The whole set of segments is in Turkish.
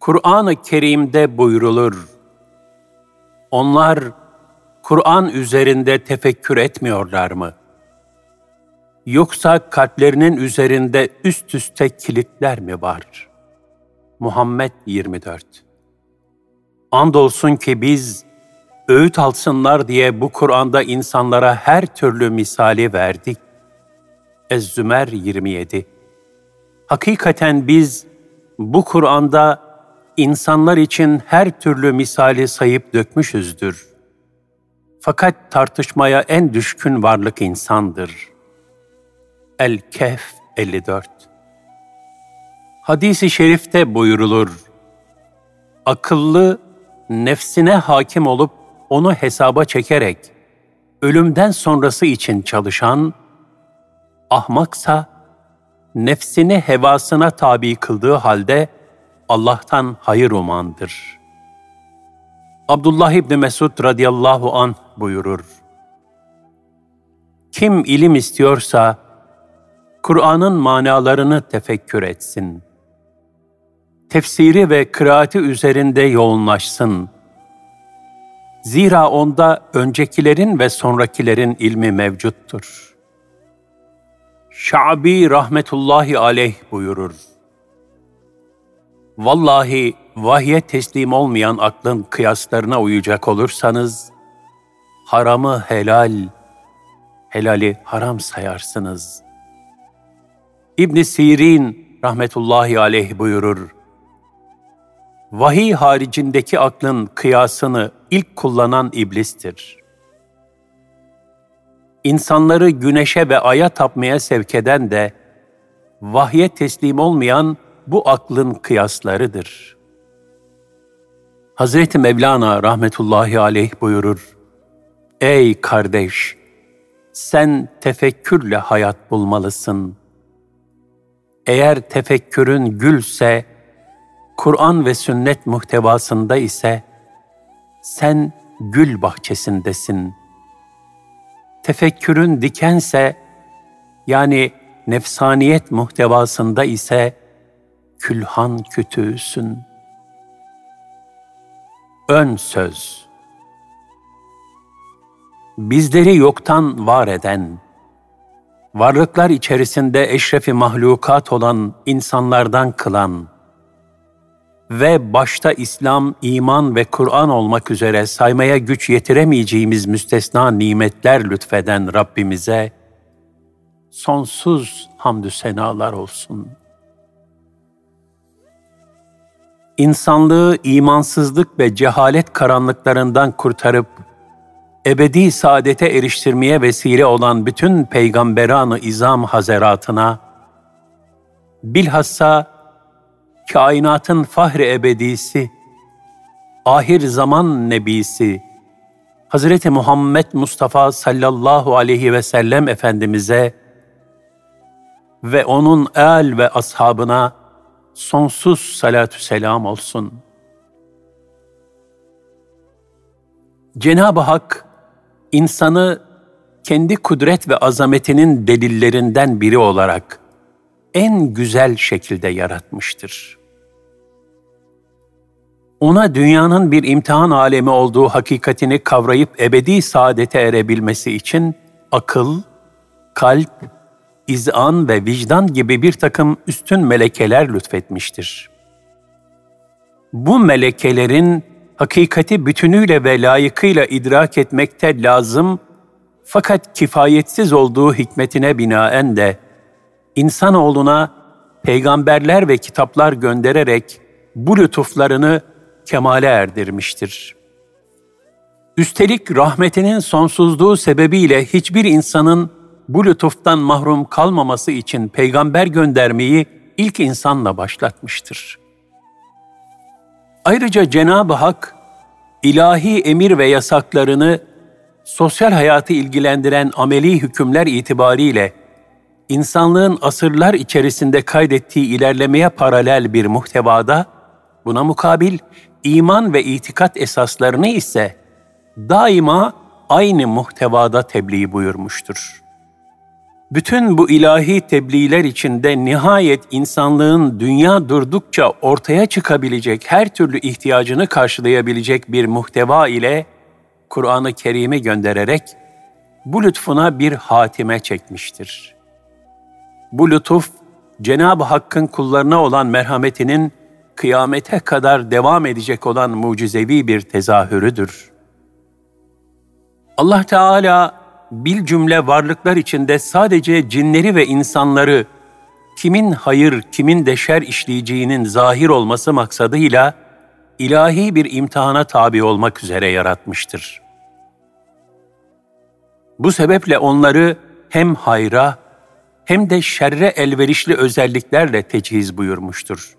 Kur'an-ı Kerim'de buyrulur. Onlar Kur'an üzerinde tefekkür etmiyorlar mı? Yoksa kalplerinin üzerinde üst üste kilitler mi var? Muhammed 24 Andolsun ki biz öğüt alsınlar diye bu Kur'an'da insanlara her türlü misali verdik. Ez-Zümer 27 Hakikaten biz bu Kur'an'da insanlar için her türlü misali sayıp dökmüşüzdür. Fakat tartışmaya en düşkün varlık insandır. El-Kehf 54 Hadis-i şerifte buyurulur. Akıllı, nefsine hakim olup onu hesaba çekerek ölümden sonrası için çalışan, ahmaksa nefsini hevasına tabi kıldığı halde Allah'tan hayır umandır. Abdullah İbni Mesud radıyallahu an buyurur. Kim ilim istiyorsa, Kur'an'ın manalarını tefekkür etsin. Tefsiri ve kıraati üzerinde yoğunlaşsın. Zira onda öncekilerin ve sonrakilerin ilmi mevcuttur. Şabi rahmetullahi aleyh buyurur. Vallahi vahye teslim olmayan aklın kıyaslarına uyacak olursanız, haramı helal, helali haram sayarsınız. İbn Sirin rahmetullahi aleyh buyurur. Vahiy haricindeki aklın kıyasını ilk kullanan iblistir. İnsanları güneşe ve aya tapmaya sevk eden de, vahye teslim olmayan bu aklın kıyaslarıdır. Hazreti Mevlana rahmetullahi aleyh buyurur, Ey kardeş! Sen tefekkürle hayat bulmalısın. Eğer tefekkürün gülse, Kur'an ve sünnet muhtevasında ise, sen gül bahçesindesin. Tefekkürün dikense, yani nefsaniyet muhtevasında ise, külhan kütüğüsün. Ön söz Bizleri yoktan var eden, varlıklar içerisinde eşrefi mahlukat olan insanlardan kılan ve başta İslam, iman ve Kur'an olmak üzere saymaya güç yetiremeyeceğimiz müstesna nimetler lütfeden Rabbimize sonsuz hamdü senalar olsun.'' İnsanlığı imansızlık ve cehalet karanlıklarından kurtarıp ebedi saadete eriştirmeye vesile olan bütün peygamberanı izam hazeratına, bilhassa kainatın fahri ebedisi, ahir zaman nebisi, Hazreti Muhammed Mustafa sallallahu aleyhi ve sellem Efendimiz'e ve onun el ve ashabına sonsuz salatü selam olsun. Cenab-ı Hak insanı kendi kudret ve azametinin delillerinden biri olarak en güzel şekilde yaratmıştır. Ona dünyanın bir imtihan alemi olduğu hakikatini kavrayıp ebedi saadete erebilmesi için akıl, kalp izan ve vicdan gibi bir takım üstün melekeler lütfetmiştir. Bu melekelerin hakikati bütünüyle ve layıkıyla idrak etmekte lazım fakat kifayetsiz olduğu hikmetine binaen de insanoğluna peygamberler ve kitaplar göndererek bu lütuflarını kemale erdirmiştir. Üstelik rahmetinin sonsuzluğu sebebiyle hiçbir insanın bu lütuftan mahrum kalmaması için peygamber göndermeyi ilk insanla başlatmıştır. Ayrıca Cenab-ı Hak ilahi emir ve yasaklarını sosyal hayatı ilgilendiren ameli hükümler itibariyle insanlığın asırlar içerisinde kaydettiği ilerlemeye paralel bir muhtevada, buna mukabil iman ve itikat esaslarını ise daima aynı muhtevada tebliğ buyurmuştur. Bütün bu ilahi tebliğler içinde nihayet insanlığın dünya durdukça ortaya çıkabilecek her türlü ihtiyacını karşılayabilecek bir muhteva ile Kur'an-ı Kerim'i göndererek bu lütfuna bir hatime çekmiştir. Bu lütuf, Cenab-ı Hakk'ın kullarına olan merhametinin kıyamete kadar devam edecek olan mucizevi bir tezahürüdür. Allah Teala bil cümle varlıklar içinde sadece cinleri ve insanları kimin hayır, kimin de şer işleyeceğinin zahir olması maksadıyla ilahi bir imtihana tabi olmak üzere yaratmıştır. Bu sebeple onları hem hayra hem de şerre elverişli özelliklerle tecihiz buyurmuştur.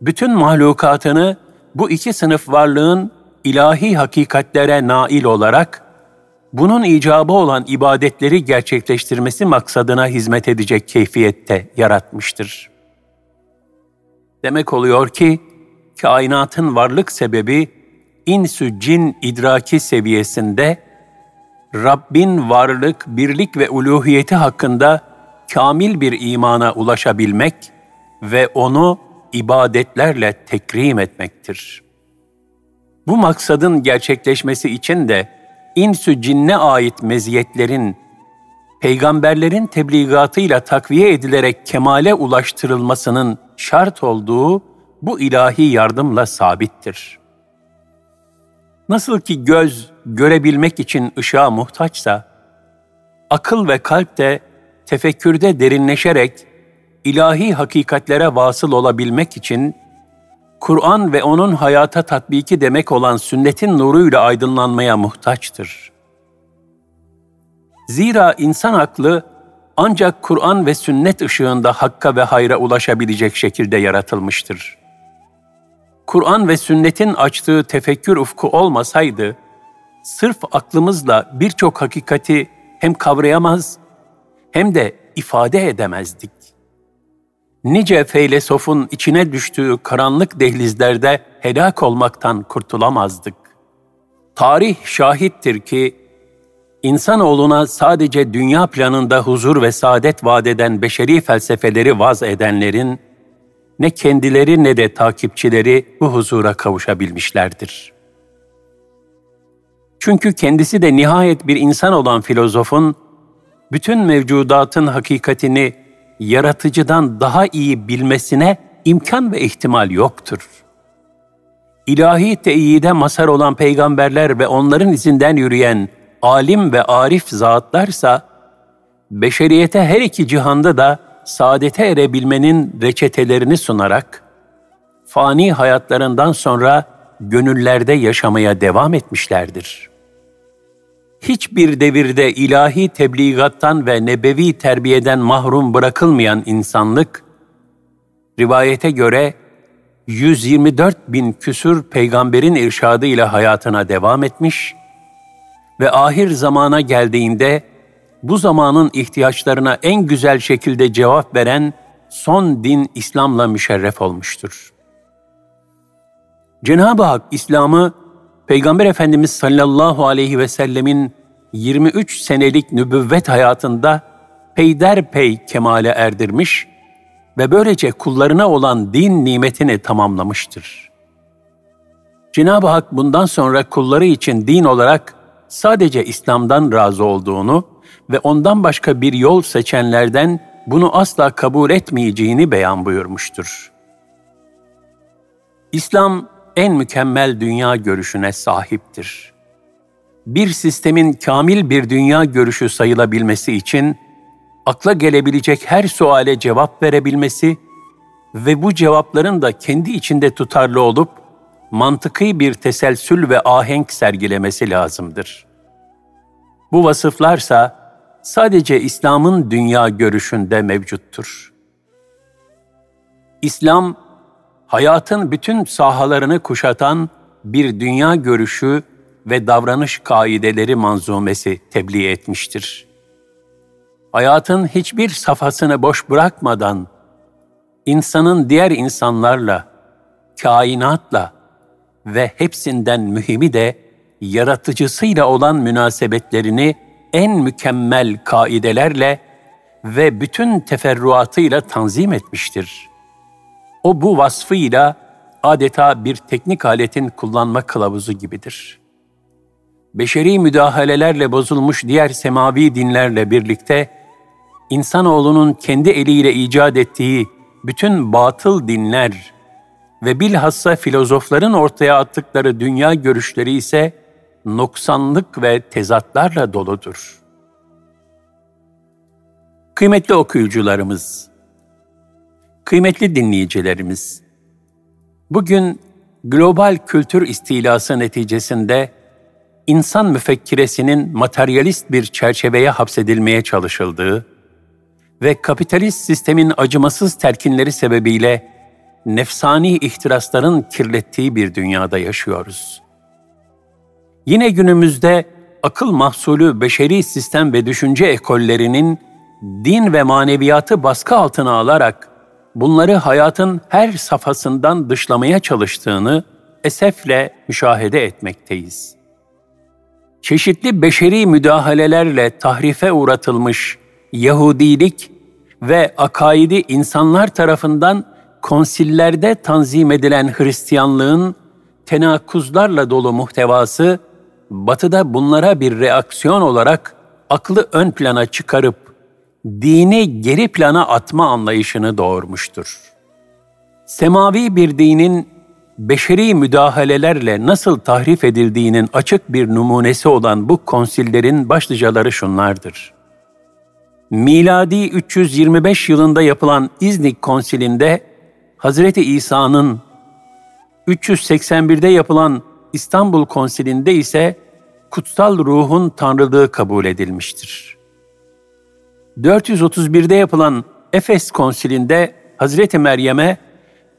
Bütün mahlukatını bu iki sınıf varlığın ilahi hakikatlere nail olarak bunun icabı olan ibadetleri gerçekleştirmesi maksadına hizmet edecek keyfiyette yaratmıştır. Demek oluyor ki, kainatın varlık sebebi insü cin idraki seviyesinde Rabbin varlık, birlik ve uluhiyeti hakkında kamil bir imana ulaşabilmek ve onu ibadetlerle tekrim etmektir. Bu maksadın gerçekleşmesi için de insü cinne ait meziyetlerin peygamberlerin tebligatıyla takviye edilerek kemale ulaştırılmasının şart olduğu bu ilahi yardımla sabittir. Nasıl ki göz görebilmek için ışığa muhtaçsa, akıl ve kalp de tefekkürde derinleşerek ilahi hakikatlere vasıl olabilmek için Kur'an ve onun hayata tatbiki demek olan sünnetin nuruyla aydınlanmaya muhtaçtır. Zira insan aklı ancak Kur'an ve sünnet ışığında hakka ve hayra ulaşabilecek şekilde yaratılmıştır. Kur'an ve sünnetin açtığı tefekkür ufku olmasaydı, sırf aklımızla birçok hakikati hem kavrayamaz hem de ifade edemezdik nice feylesofun içine düştüğü karanlık dehlizlerde helak olmaktan kurtulamazdık. Tarih şahittir ki, insanoğluna sadece dünya planında huzur ve saadet vaat eden beşeri felsefeleri vaz edenlerin, ne kendileri ne de takipçileri bu huzura kavuşabilmişlerdir. Çünkü kendisi de nihayet bir insan olan filozofun, bütün mevcudatın hakikatini yaratıcıdan daha iyi bilmesine imkan ve ihtimal yoktur. İlahi teyide mazhar olan peygamberler ve onların izinden yürüyen alim ve arif zatlarsa, beşeriyete her iki cihanda da saadete erebilmenin reçetelerini sunarak, fani hayatlarından sonra gönüllerde yaşamaya devam etmişlerdir.'' Hiçbir devirde ilahi tebligattan ve nebevi terbiyeden mahrum bırakılmayan insanlık, rivayete göre 124 bin küsür peygamberin irşadı ile hayatına devam etmiş ve ahir zamana geldiğinde bu zamanın ihtiyaçlarına en güzel şekilde cevap veren son din İslam'la müşerref olmuştur. Cenab-ı Hak İslam'ı Peygamber Efendimiz sallallahu aleyhi ve sellemin 23 senelik nübüvvet hayatında peyderpey kemale erdirmiş ve böylece kullarına olan din nimetini tamamlamıştır. Cenab-ı Hak bundan sonra kulları için din olarak sadece İslam'dan razı olduğunu ve ondan başka bir yol seçenlerden bunu asla kabul etmeyeceğini beyan buyurmuştur. İslam en mükemmel dünya görüşüne sahiptir. Bir sistemin kamil bir dünya görüşü sayılabilmesi için akla gelebilecek her suale cevap verebilmesi ve bu cevapların da kendi içinde tutarlı olup mantıki bir teselsül ve ahenk sergilemesi lazımdır. Bu vasıflarsa sadece İslam'ın dünya görüşünde mevcuttur. İslam, hayatın bütün sahalarını kuşatan bir dünya görüşü ve davranış kaideleri manzumesi tebliğ etmiştir. Hayatın hiçbir safhasını boş bırakmadan insanın diğer insanlarla, kainatla ve hepsinden mühimi de yaratıcısıyla olan münasebetlerini en mükemmel kaidelerle ve bütün teferruatıyla tanzim etmiştir. O bu vasfıyla adeta bir teknik aletin kullanma kılavuzu gibidir. Beşeri müdahalelerle bozulmuş diğer semavi dinlerle birlikte, insanoğlunun kendi eliyle icat ettiği bütün batıl dinler ve bilhassa filozofların ortaya attıkları dünya görüşleri ise noksanlık ve tezatlarla doludur. Kıymetli okuyucularımız, kıymetli dinleyicilerimiz, bugün global kültür istilası neticesinde insan müfekkiresinin materyalist bir çerçeveye hapsedilmeye çalışıldığı ve kapitalist sistemin acımasız telkinleri sebebiyle nefsani ihtirasların kirlettiği bir dünyada yaşıyoruz. Yine günümüzde akıl mahsulü beşeri sistem ve düşünce ekollerinin din ve maneviyatı baskı altına alarak bunları hayatın her safhasından dışlamaya çalıştığını esefle müşahede etmekteyiz. Çeşitli beşeri müdahalelerle tahrife uğratılmış Yahudilik ve akaidi insanlar tarafından konsillerde tanzim edilen Hristiyanlığın tenakuzlarla dolu muhtevası, Batı'da bunlara bir reaksiyon olarak aklı ön plana çıkarıp dini geri plana atma anlayışını doğurmuştur. Semavi bir dinin beşeri müdahalelerle nasıl tahrif edildiğinin açık bir numunesi olan bu konsillerin başlıcaları şunlardır. Miladi 325 yılında yapılan İznik konsilinde Hazreti İsa'nın 381'de yapılan İstanbul konsilinde ise kutsal ruhun tanrılığı kabul edilmiştir. 431'de yapılan Efes konsilinde Hazreti Meryem'e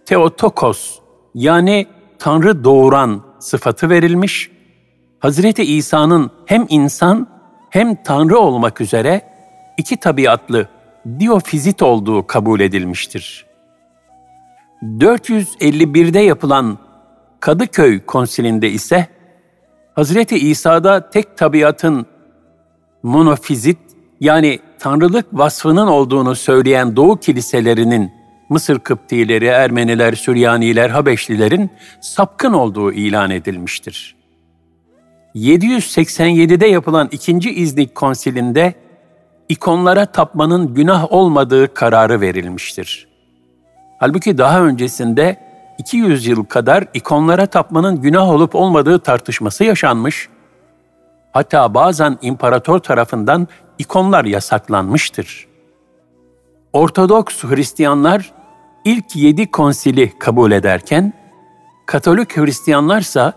Teotokos yani Tanrı doğuran sıfatı verilmiş, Hazreti İsa'nın hem insan hem Tanrı olmak üzere iki tabiatlı diofizit olduğu kabul edilmiştir. 451'de yapılan Kadıköy konsilinde ise Hazreti İsa'da tek tabiatın monofizit yani tanrılık vasfının olduğunu söyleyen Doğu kiliselerinin Mısır Kıptileri, Ermeniler, Süryaniler, Habeşlilerin sapkın olduğu ilan edilmiştir. 787'de yapılan ikinci İznik konsilinde ikonlara tapmanın günah olmadığı kararı verilmiştir. Halbuki daha öncesinde 200 yıl kadar ikonlara tapmanın günah olup olmadığı tartışması yaşanmış, hatta bazen imparator tarafından ikonlar yasaklanmıştır. Ortodoks Hristiyanlar ilk yedi konsili kabul ederken, Katolik Hristiyanlarsa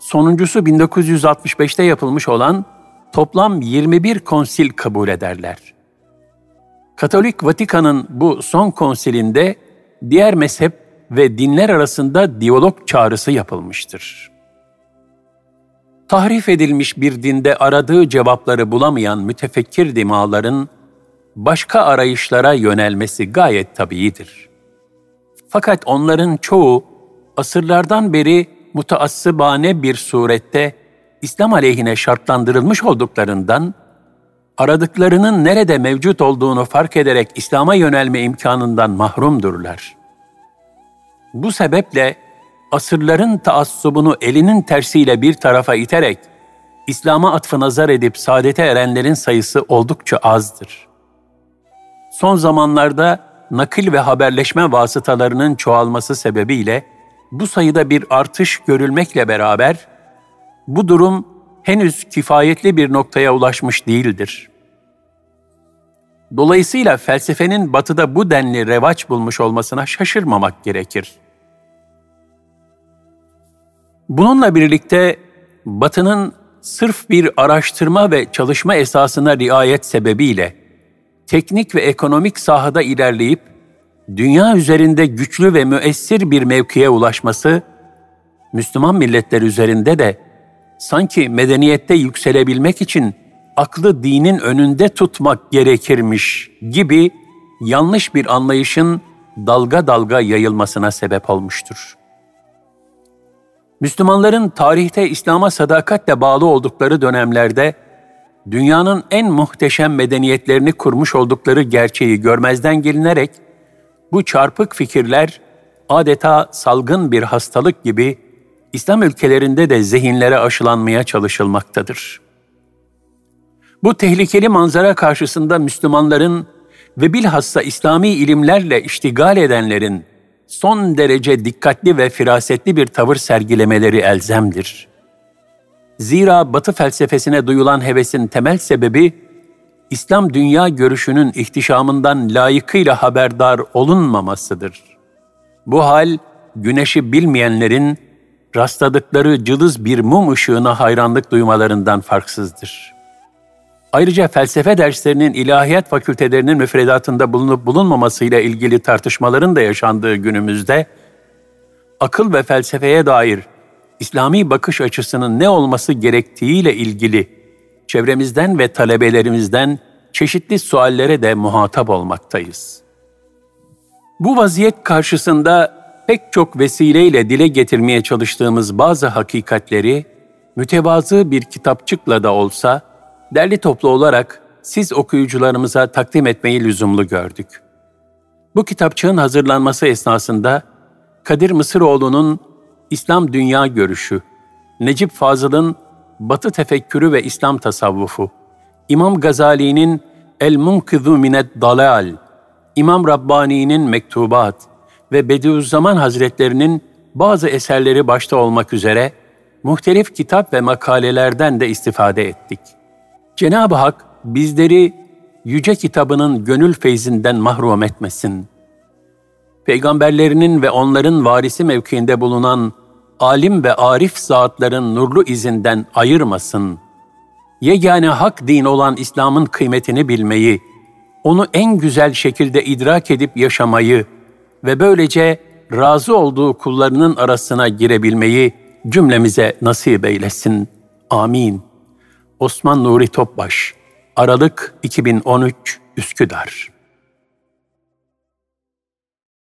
sonuncusu 1965'te yapılmış olan toplam 21 konsil kabul ederler. Katolik Vatikan'ın bu son konsilinde diğer mezhep ve dinler arasında diyalog çağrısı yapılmıştır. Tahrif edilmiş bir dinde aradığı cevapları bulamayan mütefekkir dimaların başka arayışlara yönelmesi gayet tabiidir. Fakat onların çoğu asırlardan beri mutaassıbane bir surette İslam aleyhine şartlandırılmış olduklarından, aradıklarının nerede mevcut olduğunu fark ederek İslam'a yönelme imkanından mahrumdurlar. Bu sebeple asırların taassubunu elinin tersiyle bir tarafa iterek İslam'a atfı nazar edip saadete erenlerin sayısı oldukça azdır. Son zamanlarda nakil ve haberleşme vasıtalarının çoğalması sebebiyle bu sayıda bir artış görülmekle beraber bu durum henüz kifayetli bir noktaya ulaşmış değildir. Dolayısıyla felsefenin batıda bu denli revaç bulmuş olmasına şaşırmamak gerekir. Bununla birlikte batının sırf bir araştırma ve çalışma esasına riayet sebebiyle teknik ve ekonomik sahada ilerleyip dünya üzerinde güçlü ve müessir bir mevkiye ulaşması Müslüman milletler üzerinde de sanki medeniyette yükselebilmek için aklı dinin önünde tutmak gerekirmiş gibi yanlış bir anlayışın dalga dalga yayılmasına sebep olmuştur. Müslümanların tarihte İslam'a sadakatle bağlı oldukları dönemlerde dünyanın en muhteşem medeniyetlerini kurmuş oldukları gerçeği görmezden gelinerek bu çarpık fikirler adeta salgın bir hastalık gibi İslam ülkelerinde de zihinlere aşılanmaya çalışılmaktadır. Bu tehlikeli manzara karşısında Müslümanların ve bilhassa İslami ilimlerle iştigal edenlerin son derece dikkatli ve firasetli bir tavır sergilemeleri elzemdir. Zira Batı felsefesine duyulan hevesin temel sebebi İslam dünya görüşünün ihtişamından layıkıyla haberdar olunmamasıdır. Bu hal güneşi bilmeyenlerin rastladıkları cılız bir mum ışığına hayranlık duymalarından farksızdır. Ayrıca felsefe derslerinin ilahiyat fakültelerinin müfredatında bulunup bulunmamasıyla ilgili tartışmaların da yaşandığı günümüzde, akıl ve felsefeye dair İslami bakış açısının ne olması gerektiğiyle ilgili çevremizden ve talebelerimizden çeşitli suallere de muhatap olmaktayız. Bu vaziyet karşısında pek çok vesileyle dile getirmeye çalıştığımız bazı hakikatleri mütevazı bir kitapçıkla da olsa derli toplu olarak siz okuyucularımıza takdim etmeyi lüzumlu gördük. Bu kitapçığın hazırlanması esnasında Kadir Mısıroğlu'nun İslam Dünya Görüşü, Necip Fazıl'ın Batı Tefekkürü ve İslam Tasavvufu, İmam Gazali'nin El Munkizu Minet Dalal, İmam Rabbani'nin Mektubat ve Bediüzzaman Hazretlerinin bazı eserleri başta olmak üzere muhtelif kitap ve makalelerden de istifade ettik. Cenab-ı Hak bizleri yüce kitabının gönül feyzinden mahrum etmesin. Peygamberlerinin ve onların varisi mevkiinde bulunan alim ve arif zatların nurlu izinden ayırmasın. Yegane hak din olan İslam'ın kıymetini bilmeyi, onu en güzel şekilde idrak edip yaşamayı ve böylece razı olduğu kullarının arasına girebilmeyi cümlemize nasip eylesin. Amin. Osman Nuri Topbaş, Aralık 2013, Üsküdar